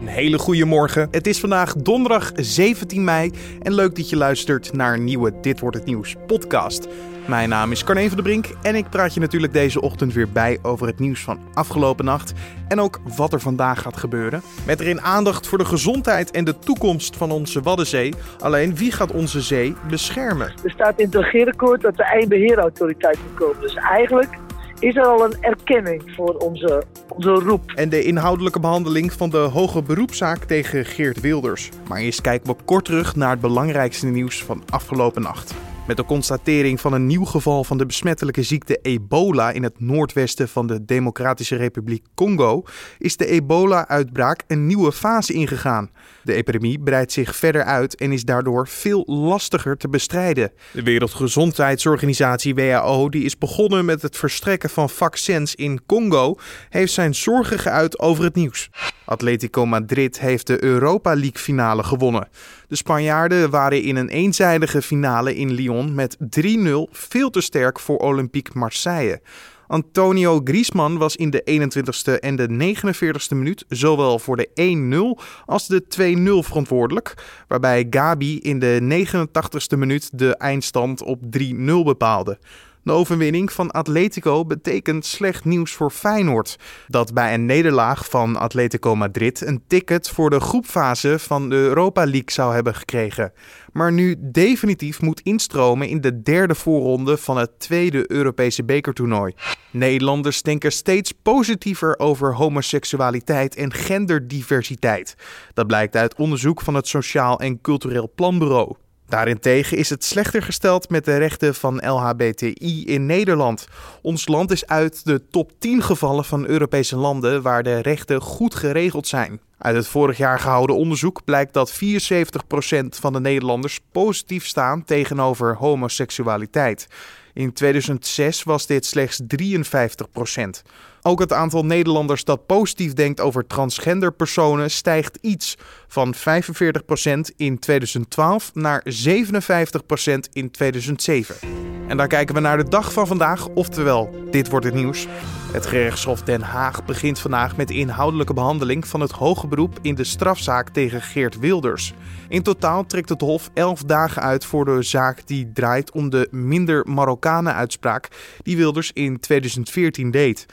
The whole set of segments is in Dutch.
Een hele goede morgen. Het is vandaag donderdag 17 mei en leuk dat je luistert naar een nieuwe Dit wordt het nieuws podcast. Mijn naam is Carne van der Brink en ik praat je natuurlijk deze ochtend weer bij over het nieuws van afgelopen nacht en ook wat er vandaag gaat gebeuren. Met erin aandacht voor de gezondheid en de toekomst van onze Waddenzee. Alleen wie gaat onze zee beschermen? Er staat in het regeerakkoord dat de eindbeheerautoriteit moet komen. Dus eigenlijk is er al een erkenning voor onze, onze roep. En de inhoudelijke behandeling van de hoge beroepszaak tegen Geert Wilders. Maar eerst kijken we kort terug naar het belangrijkste nieuws van afgelopen nacht. Met de constatering van een nieuw geval van de besmettelijke ziekte ebola in het noordwesten van de Democratische Republiek Congo is de ebola-uitbraak een nieuwe fase ingegaan. De epidemie breidt zich verder uit en is daardoor veel lastiger te bestrijden. De Wereldgezondheidsorganisatie WHO, die is begonnen met het verstrekken van vaccins in Congo, heeft zijn zorgen geuit over het nieuws. Atletico Madrid heeft de Europa League finale gewonnen. De Spanjaarden waren in een eenzijdige finale in Lyon met 3-0 veel te sterk voor Olympique Marseille. Antonio Griezmann was in de 21ste en de 49ste minuut zowel voor de 1-0 als de 2-0 verantwoordelijk, waarbij Gabi in de 89ste minuut de eindstand op 3-0 bepaalde. De overwinning van Atletico betekent slecht nieuws voor Feyenoord, dat bij een nederlaag van Atletico Madrid een ticket voor de groepfase van de Europa League zou hebben gekregen, maar nu definitief moet instromen in de derde voorronde van het tweede Europese bekertoernooi. Nederlanders denken steeds positiever over homoseksualiteit en genderdiversiteit. Dat blijkt uit onderzoek van het Sociaal en Cultureel Planbureau. Daarentegen is het slechter gesteld met de rechten van LHBTI in Nederland. Ons land is uit de top 10 gevallen van Europese landen waar de rechten goed geregeld zijn. Uit het vorig jaar gehouden onderzoek blijkt dat 74% van de Nederlanders positief staan tegenover homoseksualiteit. In 2006 was dit slechts 53%. Ook het aantal Nederlanders dat positief denkt over transgender personen stijgt iets van 45% in 2012 naar 57% in 2007. En dan kijken we naar de dag van vandaag, oftewel, dit wordt het nieuws. Het gerechtshof Den Haag begint vandaag met de inhoudelijke behandeling van het hoge beroep in de strafzaak tegen Geert Wilders. In totaal trekt het Hof 11 dagen uit voor de zaak die draait om de minder Marokkanen uitspraak die Wilders in 2014 deed.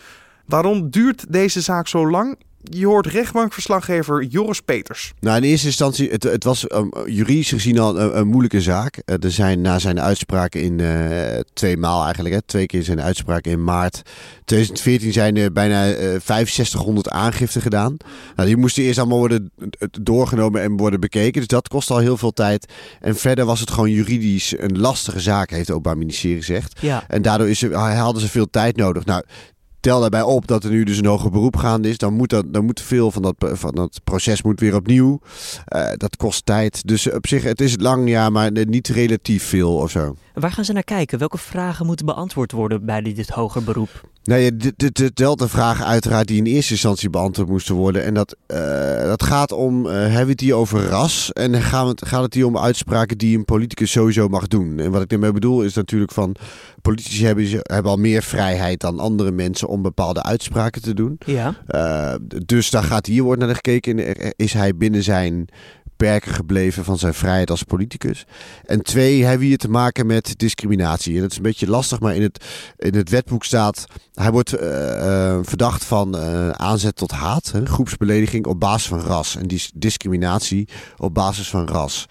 Waarom duurt deze zaak zo lang? Je hoort rechtbankverslaggever Joris Peters. Nou, in eerste instantie, het, het was um, juridisch gezien al een, een moeilijke zaak. Uh, er zijn na zijn uitspraak in uh, twee maal eigenlijk, hè, twee keer zijn uitspraak in maart 2014 zijn er bijna uh, 6500 aangiften gedaan. Nou, die moesten eerst allemaal worden doorgenomen en worden bekeken. Dus dat kost al heel veel tijd. En verder was het gewoon juridisch een lastige zaak, heeft het Openbaar Ministerie gezegd. Ja. En daardoor is er, hadden ze veel tijd nodig. Nou, tel daarbij op dat er nu dus een hoger beroep gaande is, dan moet, dat, dan moet veel van dat, van dat proces moet weer opnieuw. Uh, dat kost tijd. Dus op zich, het is lang, ja, maar niet relatief veel of zo. Waar gaan ze naar kijken? Welke vragen moeten beantwoord worden bij dit hoger beroep? Nee, dit telt de vragen uiteraard die in eerste instantie beantwoord moesten worden. En dat, uh, dat gaat om, uh, hebben we het hier over ras? En gaat het, gaat het hier om uitspraken die een politicus sowieso mag doen? En wat ik daarmee bedoel is natuurlijk van... Politici hebben, hebben al meer vrijheid dan andere mensen om bepaalde uitspraken te doen. Ja. Uh, dus daar gaat hier worden naar gekeken. Is hij binnen zijn perken gebleven van zijn vrijheid als politicus. En twee, hebben we hier te maken met discriminatie. En dat is een beetje lastig, maar in het, in het wetboek staat... hij wordt uh, uh, verdacht van uh, aanzet tot haat, groepsbelediging op basis van ras. En die discriminatie op basis van ras.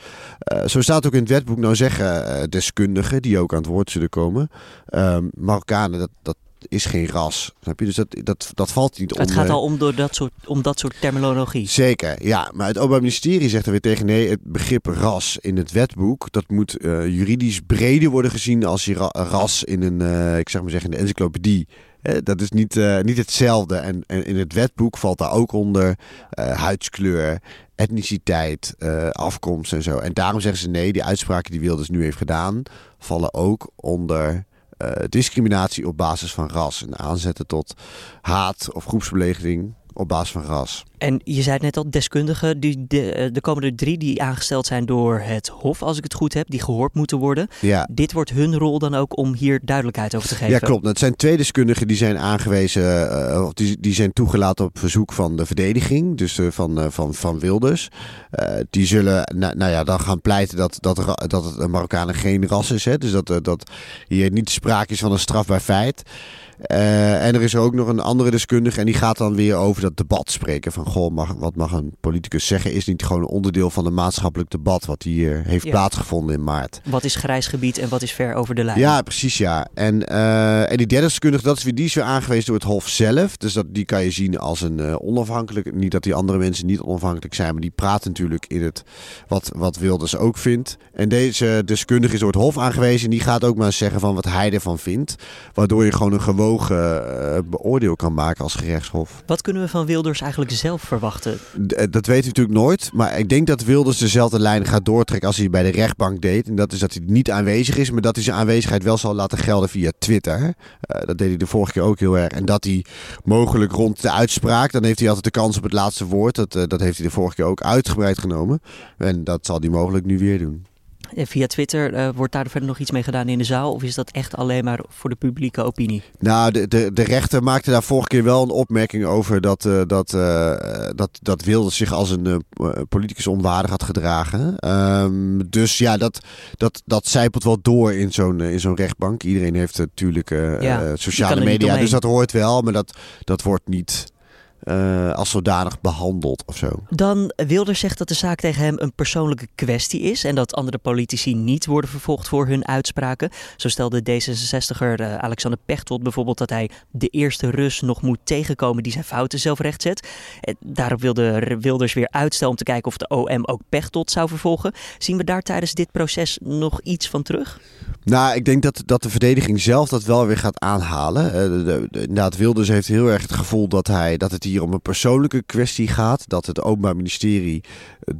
zo staat ook in het wetboek, nou zeggen deskundigen, die ook aan het woord zullen komen... Marokkanen, dat, dat is geen ras. Snap je? Dus dat, dat, dat valt niet Het om. gaat al om, door dat soort, om dat soort terminologie. Zeker, ja. Maar het Openbaar Ministerie zegt er weer tegen nee, het begrip ras in het wetboek, dat moet uh, juridisch breder worden gezien als je ra ras in een, uh, ik zeg maar zeggen, in de encyclopedie. Eh, dat is niet, uh, niet hetzelfde. En, en, in het wetboek valt daar ook onder huidskleur, etniciteit, afkomst en zo. En daarom zeggen ze nee, die uitspraken die Wilders nu heeft gedaan, vallen ook onder discriminatie op basis van ras. En aanzetten tot haat of groepsbelediging op basis van ras. En je zei het net al, deskundigen, die, de, eh, er komen er drie die aangesteld zijn door het Hof, als ik het goed heb, die gehoord moeten worden. Ja. Dit wordt hun rol dan ook om hier duidelijkheid over te geven? Ja, klopt. Het zijn twee deskundigen die zijn aangewezen, uh, of die, die zijn toegelaten op verzoek van de verdediging, dus uh, van, uh, van, van Wilders. die zullen, nou, nou, ja, dan gaan pleiten dat, dat, dat het Marokkanen geen ras is. Hè? Dus dat, dat hier niet sprake is van een strafbaar feit. Uh, en er is ook nog een andere deskundige en die gaat dan weer over dat debat spreken. Van goh, mag, wat mag een politicus zeggen? Is niet gewoon een onderdeel van een maatschappelijk debat wat hier heeft ja. plaatsgevonden in maart. Wat is grijs gebied en wat is ver over de lijn? Ja, precies ja. En, uh, en die derde deskundige, dat is weer, die is weer aangewezen door het Hof zelf. Dus dat, die kan je zien als een onafhankelijk. Niet dat die andere mensen niet onafhankelijk zijn, maar die praten natuurlijk in het wat, wat Wilders ook vindt. En deze deskundige is door het Hof aangewezen en die gaat ook maar zeggen van wat hij ervan vindt. Waardoor je gewoon een gewoon uh, beoordeel kan maken als gerechtshof. Wat kunnen we van Wilders eigenlijk zelf verwachten? D dat weet u natuurlijk nooit. Maar ik denk dat Wilders dezelfde lijn gaat doortrekken als hij bij de rechtbank deed. En dat is dat hij niet aanwezig is, maar dat hij zijn aanwezigheid wel zal laten gelden via Twitter. Uh, dat deed hij de vorige keer ook heel erg. En dat hij mogelijk rond de uitspraak, dan heeft hij altijd de kans op het laatste woord. Dat, uh, dat heeft hij de vorige keer ook uitgebreid genomen. En dat zal hij mogelijk nu weer doen. Via Twitter, uh, wordt daar verder nog iets mee gedaan in de zaal? Of is dat echt alleen maar voor de publieke opinie? Nou, de, de, de rechter maakte daar vorige keer wel een opmerking over dat, uh, dat, uh, dat, dat Wilders zich als een politicus onwaardig had gedragen. Um, dus ja, dat, dat, dat zijpelt wel door in zo'n in zo'n rechtbank. Iedereen heeft natuurlijk ja, sociale media, dus dat hoort wel, maar dat, dat wordt niet uh, als zodanig behandeld of zo. Dan Wilders zegt dat de zaak tegen hem een persoonlijke kwestie is en dat andere politici niet worden vervolgd voor hun uitspraken. Zo stelde D66er uh, Alexander Pechtold bijvoorbeeld dat hij de eerste Rus nog moet tegenkomen die zijn fouten zelf rechtzet. En daarop wilde Wilders weer uitstel om te kijken of de OM ook Pechtold zou vervolgen. Zien we daar tijdens dit proces nog iets van terug? Nou, ik denk dat, dat de verdediging zelf dat wel weer gaat aanhalen. Uh, de, de, de, inderdaad, Wilders heeft heel erg het gevoel dat, hij, dat het hier om een persoonlijke kwestie gaat. Dat het Openbaar Ministerie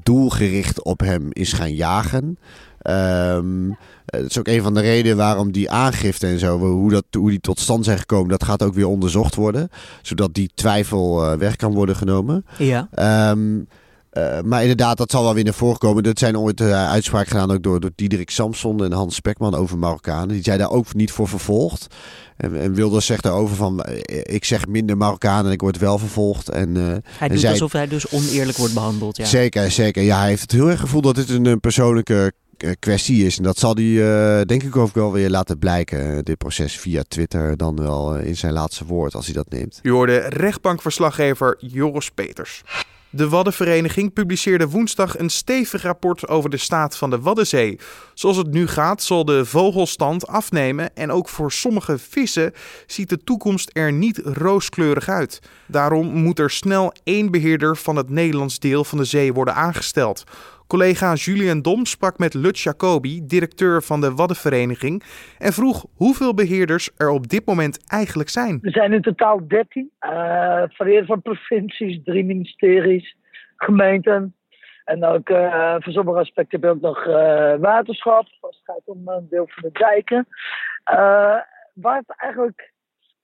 doelgericht op hem is gaan jagen. Um, dat is ook een van de redenen waarom die aangifte en zo, hoe, dat, hoe die tot stand zijn gekomen, dat gaat ook weer onderzocht worden. Zodat die twijfel uh, weg kan worden genomen. Ja. Um, uh, maar inderdaad, dat zal wel weer naar voren komen. Dat zijn ooit uh, uitspraken gedaan ook door, door Diederik Samson en Hans Spekman over Marokkanen. Die zijn daar ook niet voor vervolgd. En, en Wilders zegt daarover van, ik zeg minder Marokkanen en ik word wel vervolgd. En, uh, hij doet zij... alsof hij dus oneerlijk wordt behandeld. Ja. Zeker, zeker. Ja, hij heeft het heel erg gevoel dat dit een, een persoonlijke kwestie is. En dat zal hij uh, denk ik ook wel weer laten blijken, dit proces via Twitter, dan wel in zijn laatste woord als hij dat neemt. U hoorde rechtbankverslaggever Joris Peters. De Waddenvereniging publiceerde woensdag een stevig rapport over de staat van de Waddenzee. Zoals het nu gaat, zal de vogelstand afnemen en ook voor sommige vissen ziet de toekomst er niet rooskleurig uit. Daarom moet er snel één beheerder van het Nederlands deel van de zee worden aangesteld. Collega Julian Dom sprak met Lut Jacobi, directeur van de Waddenvereniging, en vroeg hoeveel beheerders er op dit moment eigenlijk zijn. Er zijn in totaal 13, uh, variërend van provincies, drie ministeries, gemeenten. En ook uh, voor sommige aspecten heb je ook nog uh, waterschap, als het gaat om een deel van de dijken. Uh, waar het eigenlijk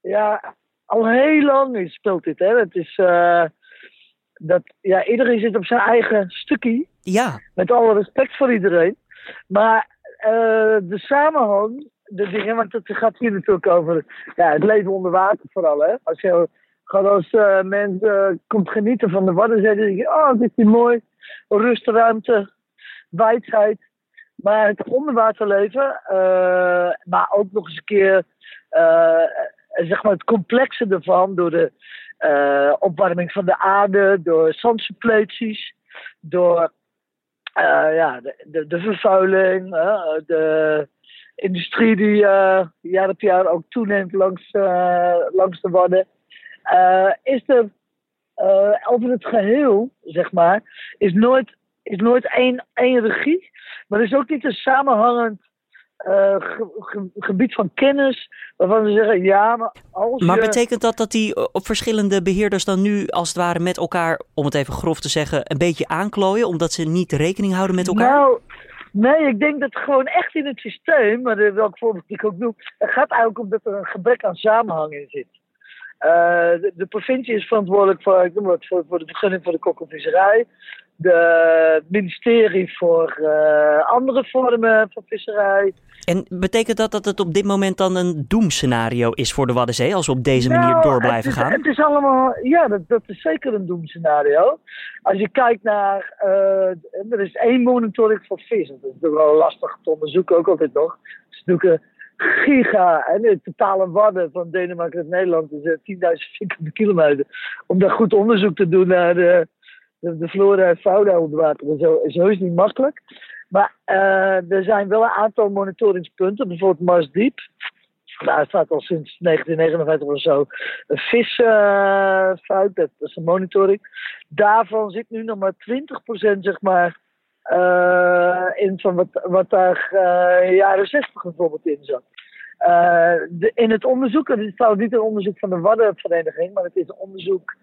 ja, al heel lang is, speelt dit. Hè? Het is dat ja, iedereen zit op zijn eigen stukje. Ja. Met alle respect voor iedereen. Maar uh, de samenhang, de dingen, want het gaat hier natuurlijk over ja, het leven onder water vooral. Hè? Als je gewoon als uh, mens uh, komt genieten van de Waddenzee, dan denk je, oh, dit is mooi. Rustruimte, wijdheid. Maar het onderwaterleven, maar ook nog eens een keer zeg maar het complexe ervan door de uh, opwarming van de aarde, door zandsuppleties, door uh, ja, de, de, de vervuiling, de industrie die jaar op jaar ook toeneemt langs, langs de wadden. is er over het geheel, zeg maar, is nooit, is nooit één, één regie, maar is ook niet een samenhangend uh, ge, ge, gebied van kennis waarvan ze zeggen ja, maar als Maar je... betekent dat dat die op verschillende beheerders dan nu als het ware met elkaar, om het even grof te zeggen, een beetje aanklooien omdat ze niet rekening houden met elkaar? Nou, nee, ik denk dat gewoon echt in het systeem, maar welk voorbeeld ik ook noem, het gaat eigenlijk om dat er een gebrek aan samenhang in zit. de, de, provincie is verantwoordelijk voor, ik noem het, voor, voor de vergunning voor de kokkenvisserij de ministerie voor uh, andere vormen van visserij. En betekent dat dat het op dit moment dan een doemscenario is voor de Waddenzee als we op deze manier nou, door blijven het is, gaan? Het is allemaal, ja, dat, dat is zeker een doemscenario. Als je kijkt naar, uh, er is één monitoring voor vis. Dat is natuurlijk wel lastig te onderzoeken, ook altijd nog. Het is natuurlijk een giga, en de totale wadden van Denemarken en Nederland is 10.000 vierkante kilometer. Om daar goed onderzoek te doen naar de de, flora en fauna onder water en zo is heus niet makkelijk. Maar uh, er zijn wel een aantal monitoringspunten, bijvoorbeeld Mars Diep. Daar staat al sinds 1959 of zo een visfout, dat is een monitoring. Daarvan zit nu nog maar 20% zeg maar, uh, in van wat, wat daar uh, jaren 60 bijvoorbeeld in zat. De, in het onderzoek, het is trouwens niet een onderzoek van de Waddenvereniging, maar het is een onderzoek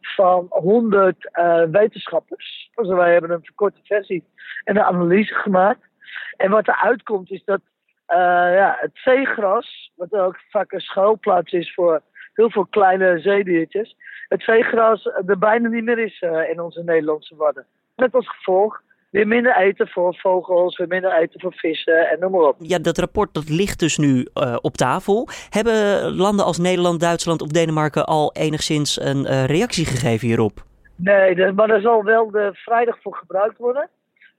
van 100 uh, wetenschappers. Dus wij hebben een verkorte versie en een analyse gemaakt. En wat eruit komt is dat uh, ja, het veegras, wat ook vaak een schuilplaats is voor heel veel kleine zeediertjes, het veegras er bijna niet meer is in onze Nederlandse wadden. Met als gevolg weer minder eten voor vogels, weer minder eten voor vissen en noem maar op. Ja, dat rapport dat ligt dus nu uh, op tafel. Hebben landen als Nederland, Duitsland of Denemarken al enigszins een uh, reactie gegeven hierop? Nee, de, maar er zal wel de vrijdag voor gebruikt worden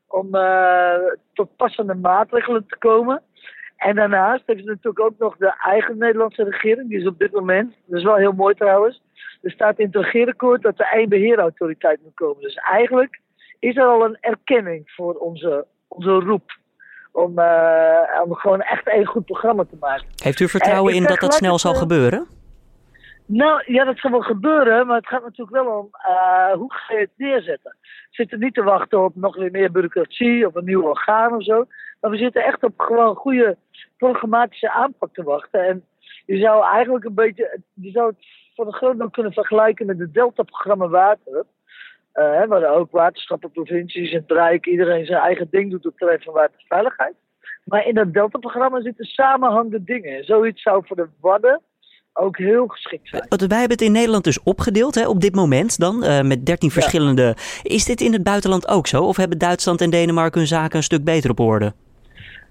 om uh, tot passende maatregelen te komen. En daarnaast heeft ze natuurlijk ook nog de eigen Nederlandse regering. Die is op dit moment, dat is wel heel mooi trouwens. Er staat in het regeerakkoord dat er één beheerautoriteit moet komen. Dus eigenlijk is er al een erkenning voor onze, onze roep. Om, uh, om gewoon echt een goed programma te maken. Heeft u vertrouwen in dat dat snel zal gebeuren? Nou, ja, dat zal wel gebeuren, maar het gaat natuurlijk wel om uh, hoe ga je het neerzetten. We zitten niet te wachten op nog weer meer bureaucratie of een nieuw orgaan of zo. Maar we zitten echt op gewoon goede programmatische aanpak te wachten. En je zou eigenlijk een beetje, je zou het voor een groot deel kunnen vergelijken met het Delta-programma Water. Uh, waar ook waterschappen, provincies en het Rijk iedereen zijn eigen ding doet op het terrein van waterveiligheid. Maar in dat Delta-programma zitten samenhangende dingen. Zoiets zou voor de Wadden ook heel geschikt zijn. Wij hebben het in Nederland dus opgedeeld hè, op dit moment dan, uh, met 13 verschillende. Is dit in het buitenland ook zo? Of hebben Duitsland en Denemarken hun zaken een stuk beter op orde?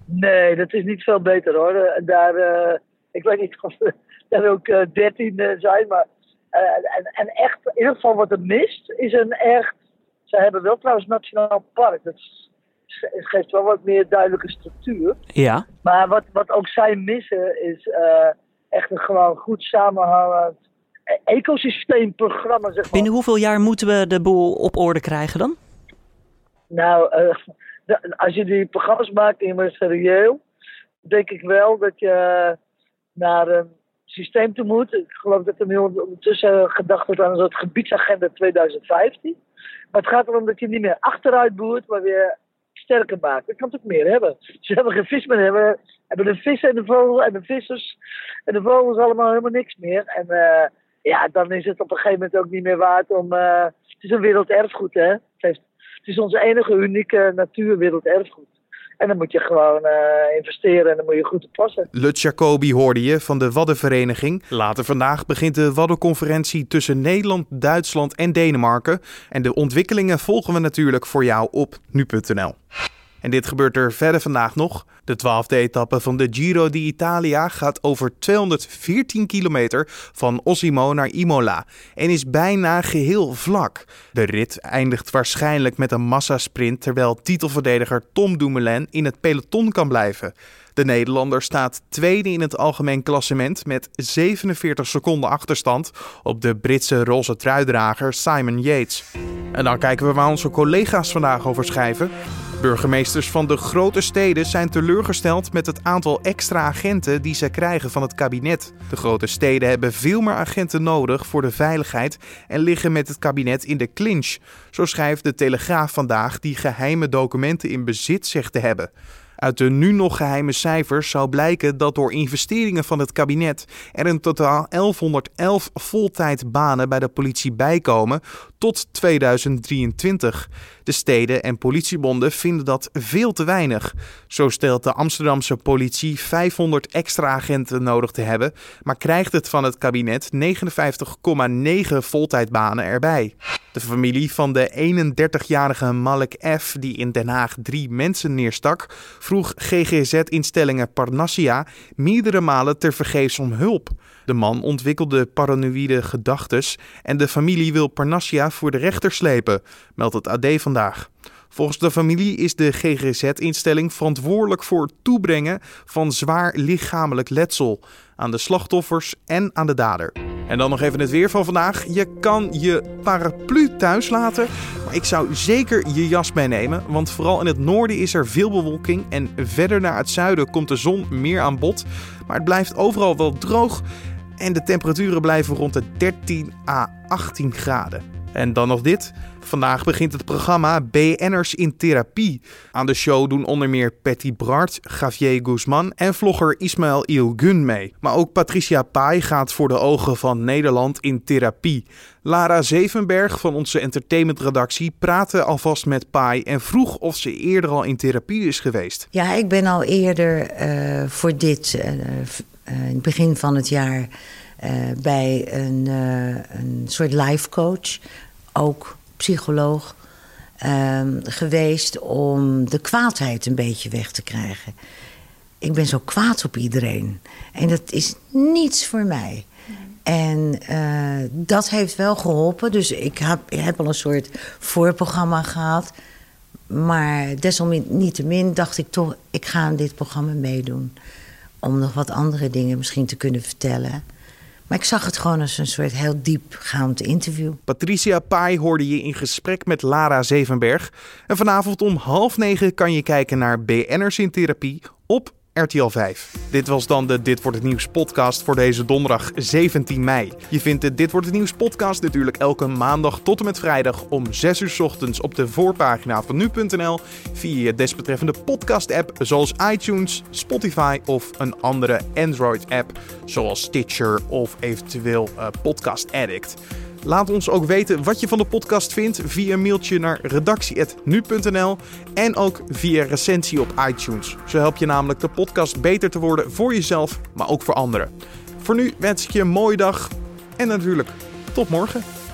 Nee, dat is niet veel beter hoor. Daar, uh, ik weet niet of er ook 13 zijn, maar uh, en, en, echt, in ieder geval wat er mist, is een echt. Ze hebben wel trouwens Nationaal Park. Dat geeft wel wat meer duidelijke structuur. Ja. Maar wat, wat ook zij missen, is uh, echt een gewoon goed samenhangend ecosysteemprogramma. Zeg maar. Binnen hoeveel jaar moeten we de boel op orde krijgen dan? Nou, uh, als je die programma's maakt in serieus, denk ik wel dat je naar een systeem te moeten. Ik geloof dat er nu ondertussen gedacht wordt aan een soort gebiedsagenda 2015. Maar het gaat erom dat je niet meer achteruit boert, maar weer sterker maakt. Dat kan het ook meer hebben. Ze hebben geen vis meer hebben, hebben de vissen en de vogels en de vissers en de vogels allemaal helemaal niks meer. En uh, ja, dan is het op een gegeven moment ook niet meer waard om. Uh, het is een werelderfgoed, hè? Het, het is onze enige unieke natuurwerelderfgoed. En dan moet je gewoon uh, investeren en dan moet je goed oppassen. Lut Jacobi hoorde je van de Waddenvereniging. Later vandaag begint de Waddenconferentie tussen Nederland, Duitsland en Denemarken. En de ontwikkelingen volgen we natuurlijk voor jou op nu.nl. En dit gebeurt er verder vandaag nog. De twaalfde etappe van de Giro d'Italia gaat over 214 kilometer van Osimo naar Imola en is bijna geheel vlak. De rit eindigt waarschijnlijk met een massasprint terwijl titelverdediger Tom Dumoulin in het peloton kan blijven. De Nederlander staat tweede in het algemeen klassement met 47 seconden achterstand op de Britse roze truidrager Simon Yates. En dan kijken we waar onze collega's vandaag over schrijven. Burgemeesters van de grote steden zijn teleurgesteld met het aantal extra agenten die ze krijgen van het kabinet. De grote steden hebben veel meer agenten nodig voor de veiligheid en liggen met het kabinet in de clinch. Zo schrijft de Telegraaf vandaag die geheime documenten in bezit zegt te hebben. Uit de nu nog geheime cijfers zou blijken dat door investeringen van het kabinet er in totaal 1111 voltijdbanen bij de politie bijkomen tot 2023. De steden en politiebonden vinden dat veel te weinig. Zo stelt de Amsterdamse politie 500 extra agenten nodig te hebben, maar krijgt het van het kabinet 59,9 voltijdbanen erbij. De familie van de 31-jarige Malik F., die in Den Haag drie mensen neerstak, vroeg GGZ-instellingen Parnassia meerdere malen tevergeefs om hulp. De man ontwikkelde paranoïde gedachtes en de familie wil Parnassia voor de rechter slepen, meldt het AD vandaag. Volgens de familie is de GGZ-instelling verantwoordelijk voor het toebrengen van zwaar lichamelijk letsel aan de slachtoffers en aan de dader. En dan nog even het weer van vandaag. Je kan je paraplu thuis laten, maar ik zou zeker je jas meenemen. Want vooral in het noorden is er veel bewolking en verder naar het zuiden komt de zon meer aan bod. Maar het blijft overal wel droog en de temperaturen blijven rond de 13 à 18 graden. En dan nog dit. Vandaag begint het programma BN'ers in therapie. Aan de show doen onder meer Patty Bart, Javier Guzman en vlogger Ismaël Ilgun mee. Maar ook Patricia Pai gaat voor de ogen van Nederland in therapie. Lara Zevenberg van onze entertainmentredactie praatte alvast met Pai en vroeg of ze eerder al in therapie is geweest. Ja, ik ben al eerder uh, voor dit, in het begin van het jaar, bij een, een soort life coach ook psycholoog um, geweest om de kwaadheid een beetje weg te krijgen. Ik ben zo kwaad op iedereen. En dat is niets voor mij. En uh, dat heeft wel geholpen. Dus ik heb, ik heb al een soort voorprogramma gehad. Maar desalniettemin dacht ik toch, ik ga aan dit programma meedoen. Om nog wat andere dingen misschien te kunnen vertellen. Maar ik zag het gewoon als een soort heel diepgaand interview. Patricia Pai hoorde je in gesprek met Lara Zevenberg. En vanavond om half negen kan je kijken naar BN'ers in therapie op RTL 5. Dit was dan de Dit Wordt Het Nieuws podcast voor deze donderdag 17 mei. Je vindt de Dit Wordt Het Nieuws podcast natuurlijk elke maandag tot en met vrijdag om 6 uur ochtends op de voorpagina van nu.nl via je desbetreffende podcast app zoals iTunes, Spotify of een andere Android app zoals Stitcher of eventueel uh, Podcast Addict. Laat ons ook weten wat je van de podcast vindt via een mailtje naar redactie.nu.nl en ook via recensie op iTunes. Zo help je namelijk de podcast beter te worden voor jezelf, maar ook voor anderen. Voor nu wens ik je een mooie dag en natuurlijk tot morgen.